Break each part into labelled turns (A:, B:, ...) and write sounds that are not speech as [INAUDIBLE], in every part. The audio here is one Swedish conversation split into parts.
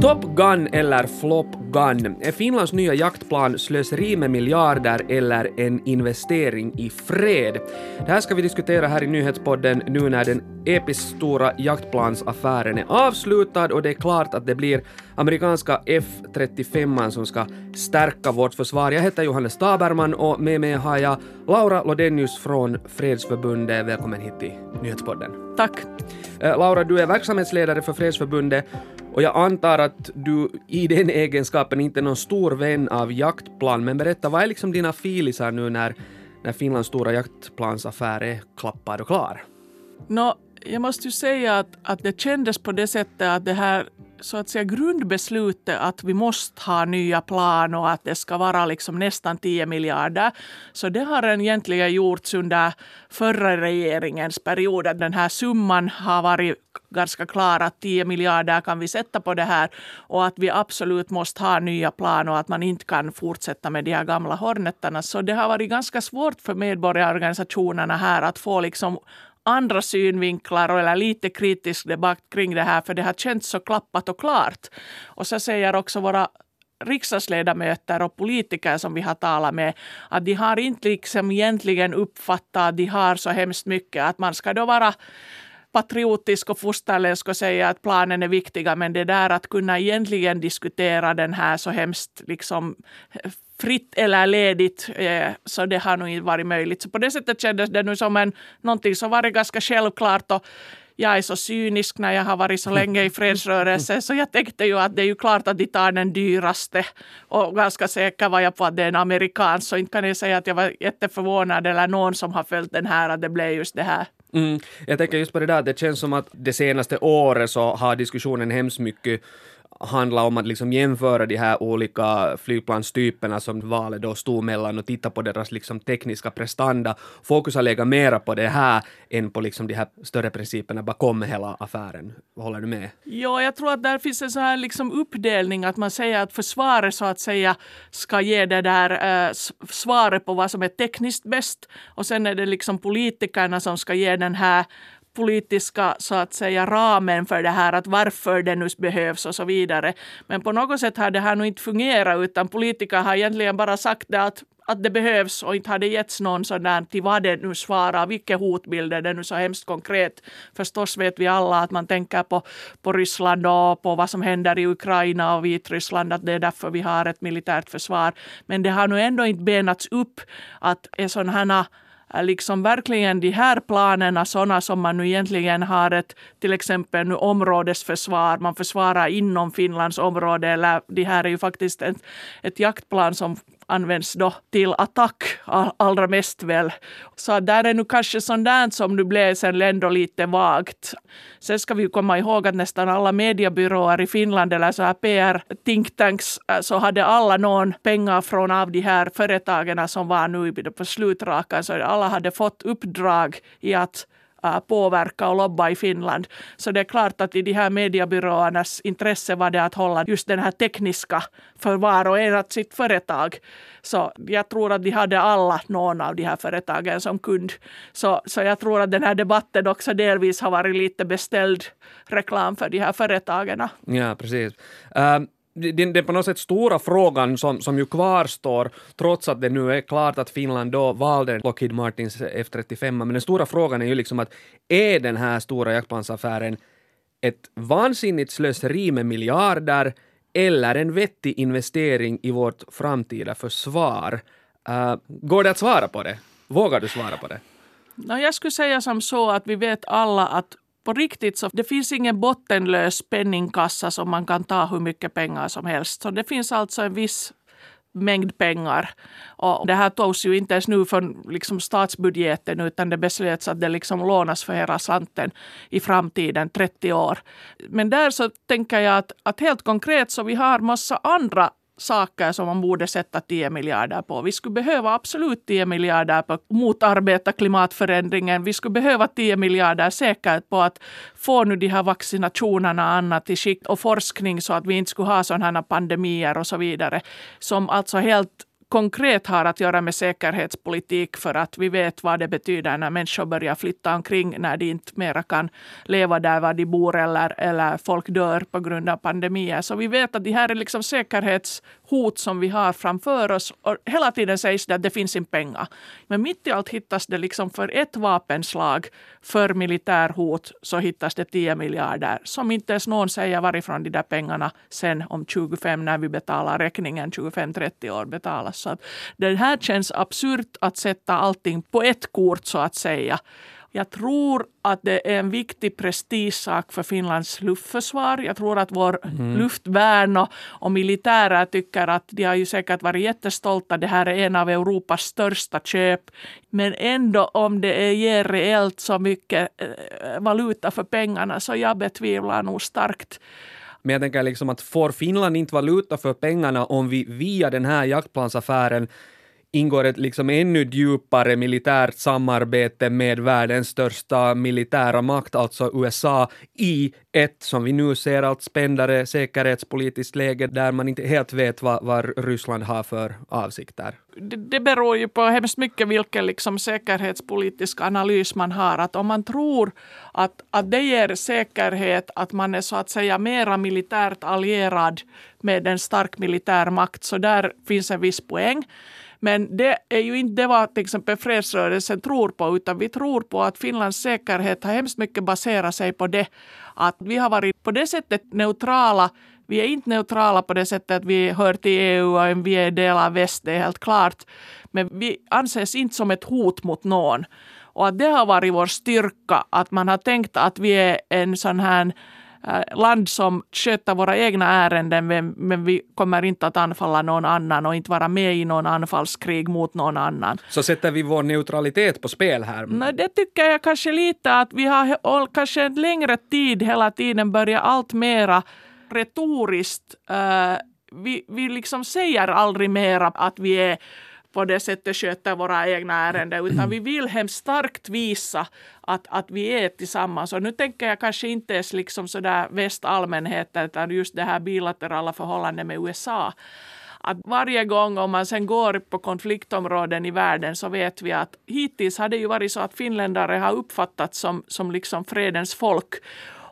A: Top Gun eller Flop Gun. Är Finlands nya jaktplan slöseri med miljarder eller en investering i fred? Det här ska vi diskutera här i nyhetspodden nu när den episkt stora jaktplansaffären är avslutad och det är klart att det blir amerikanska F-35 som ska stärka vårt försvar. Jag heter Johannes Taberman och med mig har jag Laura Lodenius från Fredsförbundet. Välkommen hit till nyhetspodden.
B: Tack.
A: Eh, Laura, du är verksamhetsledare för Fredsförbundet och jag antar att du i den egenskapen inte är någon stor vän av jaktplan, men berätta, vad är liksom dina filisar nu när, när Finlands stora jaktplansaffär är klappad och klar?
B: Nå, jag måste ju säga att, att det kändes på det sättet att det här så att säga grundbeslutet att vi måste ha nya plan och att det ska vara liksom nästan 10 miljarder. Så det har egentligen gjorts under förra regeringens period. Den här summan har varit ganska klar att 10 miljarder kan vi sätta på det här och att vi absolut måste ha nya plan och att man inte kan fortsätta med de här gamla hornetarna. Så det har varit ganska svårt för medborgarorganisationerna här att få liksom andra synvinklar eller lite kritisk debatt kring det här för det har känts så klappat och klart. Och så säger också våra riksdagsledamöter och politiker som vi har talat med att de har inte liksom egentligen uppfattat att de har så hemskt mycket. Att man ska då vara patriotisk och fosterländsk och säga att planen är viktiga men det där att kunna egentligen diskutera den här så hemskt liksom fritt eller ledigt. Eh, så det har nog inte varit möjligt. Så på det sättet kändes det nu som en, någonting som varit ganska självklart. Och jag är så cynisk när jag har varit så länge i fredsrörelsen så jag tänkte ju att det är ju klart att de tar den dyraste. Och ganska säker var jag på att det är en amerikan så inte kan jag säga att jag var jätteförvånad eller någon som har följt den här att det blev just det här.
A: Mm. Jag tänker just på det där, det känns som att det senaste året så har diskussionen hemskt mycket handla om att liksom jämföra de här olika flygplanstyperna som valet då stod mellan och titta på deras liksom tekniska prestanda. Fokus har legat mera på det här än på liksom de här större principerna bakom hela affären. Håller du med?
B: Ja, jag tror att där finns en sån här liksom uppdelning att man säger att försvaret så att säga ska ge det där äh, svaret på vad som är tekniskt bäst och sen är det liksom politikerna som ska ge den här politiska så att säga ramen för det här, att varför det nu behövs och så vidare. Men på något sätt har det här nu inte fungerat utan politiker har egentligen bara sagt det att att det behövs och inte har det getts någon sån där till vad det nu svarar, vilka hotbilder det är nu så hemskt konkret. Förstås vet vi alla att man tänker på, på Ryssland och på vad som händer i Ukraina och Vitryssland, att det är därför vi har ett militärt försvar. Men det har nu ändå inte benats upp att är sådana här Äh, liksom verkligen de här planerna sådana som man nu egentligen har ett till exempel nu områdesförsvar, man försvarar inom Finlands område eller det här är ju faktiskt ett, ett jaktplan som används då till attack allra mest väl. Så där är nu kanske sånt där som nu blev sen ändå lite vagt. Sen ska vi komma ihåg att nästan alla mediebyråer i Finland eller så här PR think tanks äh, så hade alla någon pengar från av de här företagen som var nu på slutrakan. Så alla hade fått uppdrag i att Äh, påverka och lobba i Finland. Så det är klart att i de här mediebyråernas intresse var det att hålla just den här tekniska för var och en sitt företag. Så jag tror att de hade alla någon av de här företagen som kund. Så, så jag tror att den här debatten också delvis har varit lite beställd reklam för de här företagen.
A: Ja, precis. Um den, den på något sätt stora frågan som, som ju kvarstår, trots att det nu är klart att Finland då valde Lockheed Martins F35, men den stora frågan är ju liksom att är den här stora jaktplansaffären ett vansinnigt slöseri med miljarder eller en vettig investering i vårt framtida försvar? Uh, går det att svara på det? Vågar du svara på det?
B: No, jag skulle säga som så att vi vet alla att på riktigt så det finns ingen bottenlös penningkassa som man kan ta hur mycket pengar som helst. Så det finns alltså en viss mängd pengar. Och det här togs ju inte ens nu från liksom statsbudgeten utan det beslöts att det liksom lånas för hela slanten i framtiden, 30 år. Men där så tänker jag att, att helt konkret så vi har massa andra saker som man borde sätta 10 miljarder på. Vi skulle behöva absolut 10 miljarder på att motarbeta klimatförändringen. Vi skulle behöva 10 miljarder säkert på att få nu de här vaccinationerna och annat i skick och forskning så att vi inte skulle ha sådana här pandemier och så vidare. Som alltså helt konkret har att göra med säkerhetspolitik för att vi vet vad det betyder när människor börjar flytta omkring när de inte mera kan leva där var de bor eller, eller folk dör på grund av pandemier. Så vi vet att det här är liksom säkerhetshot som vi har framför oss. Och hela tiden sägs det att det finns inte pengar. Men mitt i allt hittas det liksom för ett vapenslag för militärhot så hittas det 10 miljarder som inte ens någon säger varifrån de där pengarna sen om 25 när vi betalar räkningen 25-30 år betalas. Så det här känns absurt att sätta allting på ett kort så att säga. Jag tror att det är en viktig prestigesak för Finlands luftförsvar. Jag tror att vår mm. luftvärn och, och militärer tycker att de har ju säkert varit jättestolta. Det här är en av Europas största köp. Men ändå om det ger reellt så mycket eh, valuta för pengarna så jag betvivlar nog starkt
A: men jag tänker liksom att får Finland inte valuta för pengarna om vi via den här jaktplansaffären ingår ett liksom ännu djupare militärt samarbete med världens största militära makt, alltså USA, i ett, som vi nu ser, allt spändare säkerhetspolitiskt läge där man inte helt vet vad, vad Ryssland har för avsikter.
B: Det, det beror ju på hemskt mycket vilken liksom säkerhetspolitisk analys man har. Att om man tror att, att det ger säkerhet att man är så att säga mera militärt allierad med en stark militär makt, så där finns en viss poäng. Men det är ju inte vad till exempel fredsrörelsen tror på, utan vi tror på att Finlands säkerhet har hemskt mycket baserat sig på det. Att vi har varit på det sättet neutrala vi är inte neutrala på det sättet att vi hör till EU och vi är del av väst, det är helt klart. Men vi anses inte som ett hot mot någon. Och att det har varit vår styrka, att man har tänkt att vi är en sån här land som sköter våra egna ärenden men, men vi kommer inte att anfalla någon annan och inte vara med i någon anfallskrig mot någon annan.
A: Så sätter vi vår neutralitet på spel här?
B: Nej, det tycker jag kanske lite att vi har kanske en längre tid hela tiden börjat allt mera retoriskt. Uh, vi, vi liksom säger aldrig mera att vi är på det sättet sköter våra egna ärenden, utan vi vill hemskt starkt visa att, att vi är tillsammans. Och nu tänker jag kanske inte ens liksom sådär västallmänheten, utan just det här bilaterala förhållandet med USA. Att varje gång om man sen går på konfliktområden i världen så vet vi att hittills har det ju varit så att finländare har uppfattats som, som liksom fredens folk.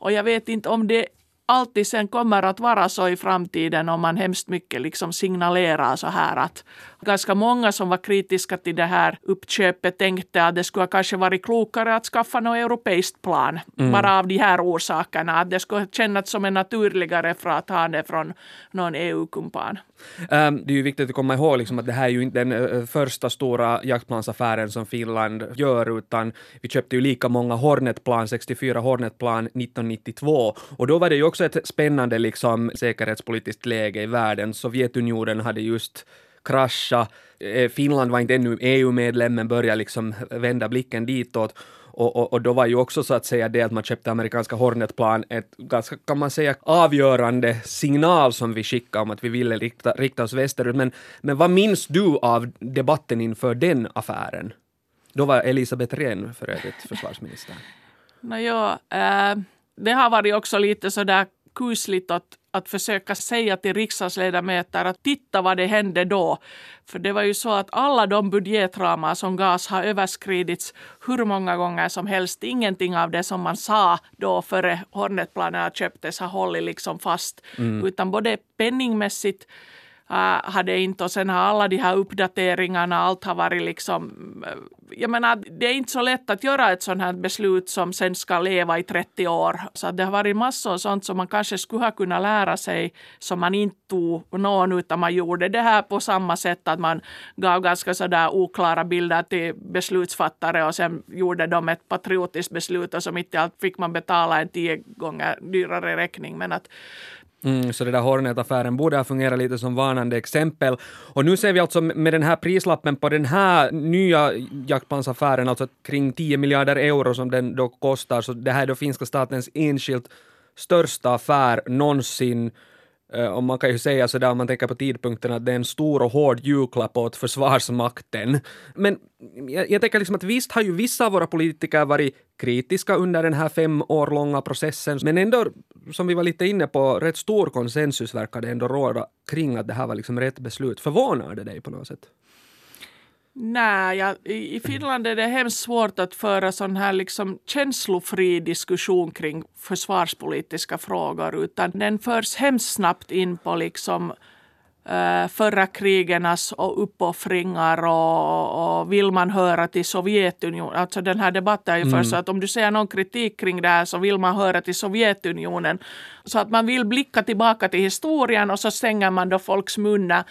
B: Och jag vet inte om det alltid sen kommer att vara så i framtiden om man hemskt mycket liksom signalerar så här att ganska många som var kritiska till det här uppköpet tänkte att det skulle kanske varit klokare att skaffa något europeiskt plan. Mm. Bara av de här orsakerna. Att det skulle kännas som en naturligare för att ha det från någon EU-kumpan.
A: Um, det är ju viktigt att komma ihåg liksom att det här är ju inte den uh, första stora jaktplansaffären som Finland gör, utan vi köpte ju lika många Hornetplan, 64 Hornetplan 1992. Och då var det ju också också ett spännande liksom, säkerhetspolitiskt läge i världen. Sovjetunionen hade just kraschat. Eh, Finland var inte ännu EU-medlem men började liksom vända blicken ditåt. Och, och, och, då var ju också så att säga det att man köpte amerikanska Hornetplan ett ganska, kan man säga, avgörande signal som vi skickade om att vi ville rikta, rikta oss västerut. Men, men vad minns du av debatten inför den affären? Då var Elisabeth Rehn för övrigt försvarsminister. [LAUGHS]
B: Nåja, äh, eh, det har varit också lite sådär kusligt att, att försöka säga till riksdagsledamöter att titta vad det hände då. För det var ju så att alla de budgetramar som gavs har överskridits hur många gånger som helst. Ingenting av det som man sa då före Hornetplanerna köptes har hållit liksom fast. Mm. Utan både penningmässigt Äh, hade inte och sen har alla de här uppdateringarna, allt har varit liksom... Äh, jag menar, det är inte så lätt att göra ett sånt här beslut som sen ska leva i 30 år. Så det har varit massor av sånt som man kanske skulle ha kunnat lära sig som man inte tog någon utan man gjorde det här på samma sätt att man gav ganska sådär oklara bilder till beslutsfattare och sen gjorde de ett patriotiskt beslut och så mitt i allt fick man betala en tio gånger dyrare räkning. Men att
A: Mm, så det där Hornet-affären borde ha fungerat lite som varnande exempel. Och nu ser vi alltså med den här prislappen på den här nya jaktplansaffären, alltså kring 10 miljarder euro som den då kostar, så det här är då finska statens enskilt största affär någonsin. Om och man kan ju säga sådär om man tänker på tidpunkten att det är en stor och hård julklapp åt försvarsmakten. Men jag, jag tänker liksom att visst har ju vissa av våra politiker varit kritiska under den här fem år långa processen, men ändå, som vi var lite inne på, rätt stor konsensus verkar det ändå råda kring att det här var liksom rätt beslut. Förvånar det dig på något sätt?
B: Nej, ja, i Finland är det hemskt svårt att föra sån här liksom känslofri diskussion kring försvarspolitiska frågor utan den förs hemskt snabbt in på liksom uh, förra krigernas och uppoffringar och, och vill man höra till Sovjetunionen. Alltså den här debatten är ju mm. för så att om du säger någon kritik kring det här så vill man höra till Sovjetunionen. Så att man vill blicka tillbaka till historien och så stänger man då folks munnar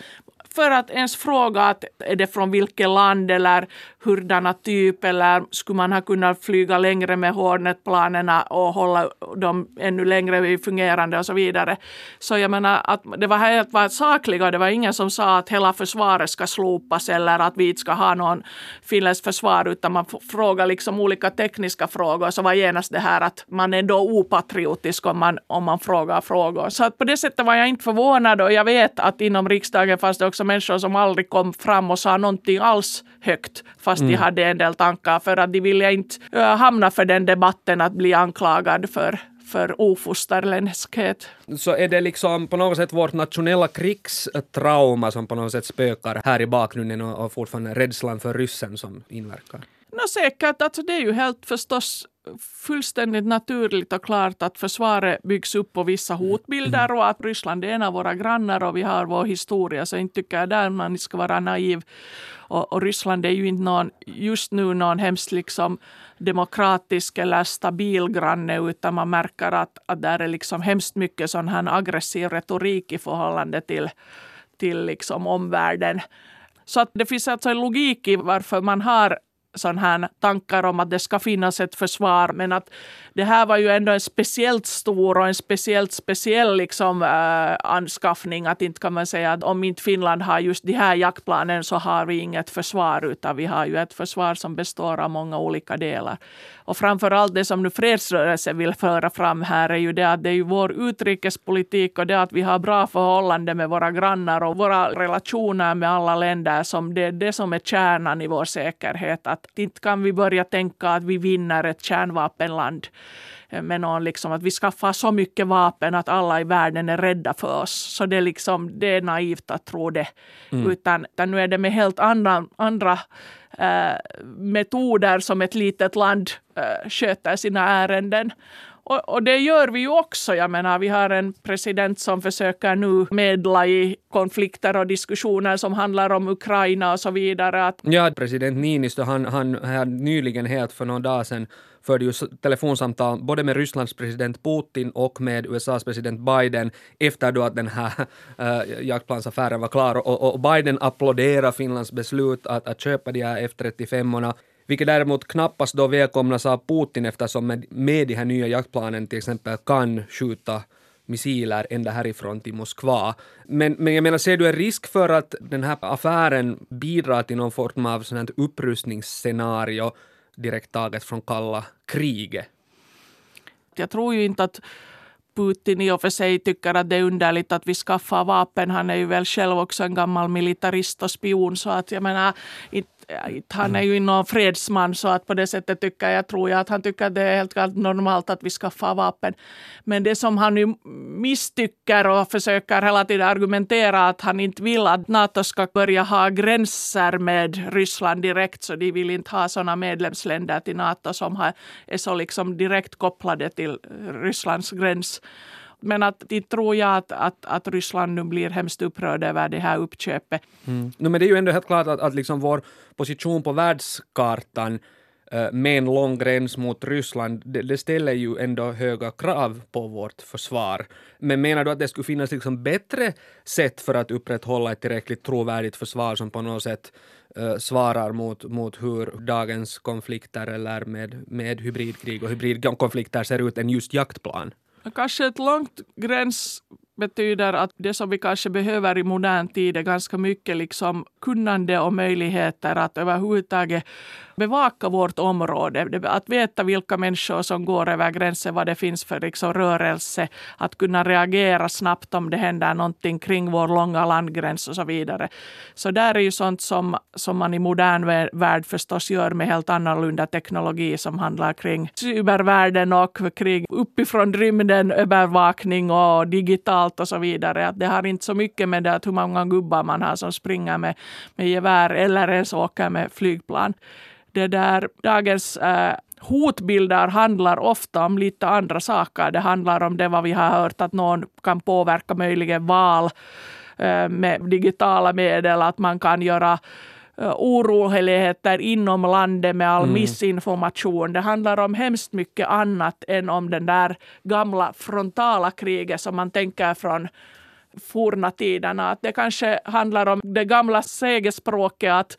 B: för att ens fråga att är det från vilket land eller hurdana typ eller skulle man ha kunnat flyga längre med Hornet-planerna och hålla dem ännu längre fungerande och så vidare. Så jag menar att det var helt var sakliga, det var ingen som sa att hela försvaret ska slopas eller att vi inte ska ha någon finländskt försvar utan man frågar liksom olika tekniska frågor så var genast det här att man är då opatriotisk om man, om man frågar frågor. Så att på det sättet var jag inte förvånad och jag vet att inom riksdagen fanns det också människor som aldrig kom fram och sa någonting alls högt fast mm. de hade en del tankar för att de ville inte uh, hamna för den debatten att bli anklagad för för ofosterländskhet.
A: Så är det liksom på något sätt vårt nationella krigstrauma som på något sätt spökar här i bakgrunden och, och fortfarande rädslan för ryssen som inverkar?
B: No, säkert, alltså det är ju helt förstås fullständigt naturligt och klart att försvaret byggs upp på vissa hotbilder och att Ryssland är en av våra grannar och vi har vår historia. Så inte tycker jag där man ska vara naiv. Och, och, Ryssland är ju inte någon, just nu någon hemskt liksom demokratisk eller stabil granne utan man märker att, att där är liksom hemskt mycket sån här aggressiv retorik i förhållande till, till liksom omvärlden. Så att det finns alltså en logik i varför man har sån här tankar om att det ska finnas ett försvar. Men att det här var ju ändå en speciellt stor och en speciellt speciell liksom, äh, anskaffning. Att inte kan man säga att om inte Finland har just de här jaktplanen så har vi inget försvar utan vi har ju ett försvar som består av många olika delar. Och framför allt det som nu fredsrörelsen vill föra fram här är ju det att det är ju vår utrikespolitik och det att vi har bra förhållande med våra grannar och våra relationer med alla länder som det är det som är kärnan i vår säkerhet. Att inte kan vi börja tänka att vi vinner ett kärnvapenland med någon liksom att vi skaffar så mycket vapen att alla i världen är rädda för oss. Så det är, liksom, det är naivt att tro det. Mm. Utan, utan nu är det med helt andra, andra äh, metoder som ett litet land äh, sköter sina ärenden. Och, och, det gör vi ju också. Jag menar, vi har en president som försöker nu medla i konflikter och diskussioner som handlar om Ukraina och så vidare. Att...
A: Ja, president Niinistö, han, han, han nyligen helt för några dagar sedan förde ju telefonsamtal både med Rysslands president Putin och med USAs president Biden efter då att den här äh, [LAUGHS] jaktplansaffären var klar. Och, och Biden applåderar Finlands beslut att, att köpa de här F35orna vilket däremot knappast då välkomnas av Putin eftersom med, med de här nya jaktplanen till exempel kan skjuta missiler ända härifrån till Moskva. Men, men jag menar, ser du en risk för att den här affären bidrar till någon form av sånt upprustningsscenario direkt taget från kalla kriget?
B: Jag tror ju inte att Putin i och för sig tycker att det är underligt att vi skaffar vapen. Han är ju väl själv också en gammal militarist och spion så att jag menar, inte han är ju någon fredsman så att på det sättet tycker jag, tror jag att han tycker att det är helt normalt att vi skaffar vapen. Men det som han nu misstycker och försöker hela tiden argumentera att han inte vill att Nato ska börja ha gränser med Ryssland direkt så de vill inte ha sådana medlemsländer till Nato som är så liksom direkt kopplade till Rysslands gräns. Men att de tror jag att, att, att Ryssland nu blir hemskt upprörd över det här uppköpet.
A: Mm. No, men det är ju ändå helt klart att, att liksom vår position på världskartan eh, med en lång gräns mot Ryssland, det, det, ställer ju ändå höga krav på vårt försvar. Men menar du att det skulle finnas liksom bättre sätt för att upprätthålla ett tillräckligt trovärdigt försvar som på något sätt uh, svarar mot, mot hur dagens konflikter eller med, med hybridkrig och hybridkonflikter ser ut än just jaktplan?
B: Kanske ett långt gräns betyder att det som vi kanske behöver i modern tid är ganska mycket liksom kunnande och möjligheter att överhuvudtaget bevaka vårt område. Att veta vilka människor som går över gränsen, vad det finns för liksom rörelse. Att kunna reagera snabbt om det händer någonting kring vår långa landgräns och så vidare. Så där är ju sånt som, som man i modern värld förstås gör med helt annorlunda teknologi som handlar kring cybervärlden och kring uppifrån rymden övervakning och digitalt och så vidare. Att det har inte så mycket med det att hur många gubbar man har som springer med, med gevär eller ens åker med flygplan det där, dagens äh, hotbilder handlar ofta om lite andra saker. Det handlar om det vad vi har hört att någon kan påverka möjligen val äh, med digitala medel, att man kan göra äh, oroligheter inom landet med all mm. missinformation. Det handlar om hemskt mycket annat än om den där gamla frontala kriget som man tänker från forna tiderna. Att det kanske handlar om det gamla sägespråket att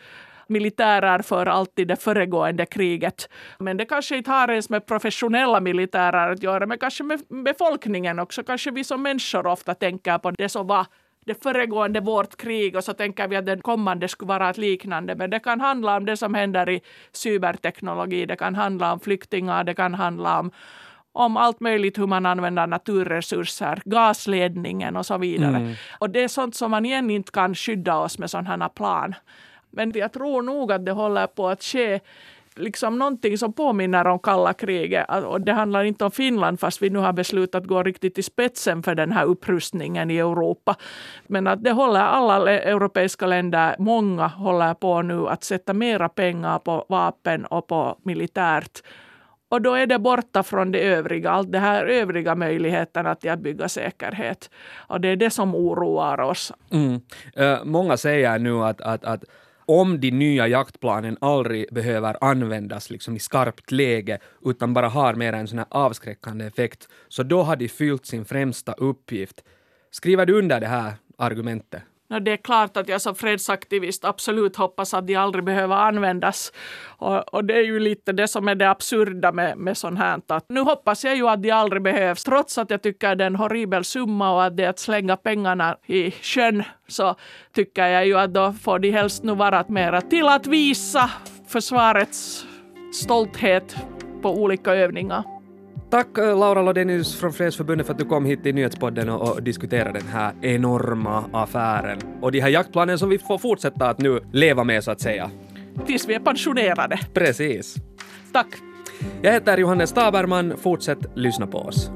B: militärer för alltid det föregående kriget. Men det kanske inte har ens med professionella militärer att göra, men kanske med befolkningen också. Kanske vi som människor ofta tänker på det som var det föregående vårt krig och så tänker vi att det kommande skulle vara ett liknande. Men det kan handla om det som händer i cyberteknologi, det kan handla om flyktingar, det kan handla om om allt möjligt hur man använder naturresurser, gasledningen och så vidare. Mm. Och det är sånt som man igen inte kan skydda oss med sådana här plan. Men jag tror nog att det håller på att ske liksom någonting som påminner om kalla kriget. Och det handlar inte om Finland fast vi nu har beslutat gå riktigt i spetsen för den här upprustningen i Europa. Men att det håller alla europeiska länder, många håller på nu att sätta mera pengar på vapen och på militärt. Och då är det borta från det övriga, allt det här övriga möjligheterna till att bygga säkerhet. Och det är det som oroar oss.
A: Mm. Uh, många säger nu att, att, att om de nya jaktplanen aldrig behöver användas liksom i skarpt läge utan bara har mer en sån här avskräckande effekt, så då har de fyllt sin främsta uppgift. Skriver du under det här argumentet?
B: No, det är klart att jag som fredsaktivist absolut hoppas att de aldrig behöver användas. Och, och det är ju lite det som är det absurda med, med sånt här. Att nu hoppas jag ju att de aldrig behövs. Trots att jag tycker det är en horribel summa och att det är att slänga pengarna i sjön så tycker jag ju att då får de helst nu vara mera till att visa försvarets stolthet på olika övningar.
A: Tack eh, Laura Lodenius från Fredsförbundet för att du kom hit till Nyhetspodden och, och diskuterade den här enorma affären och de här jaktplanen som vi får fortsätta att nu leva med så att säga.
B: Tills vi är pensionerade.
A: Precis.
B: Tack.
A: Jag heter Johannes Taberman. Fortsätt lyssna på oss.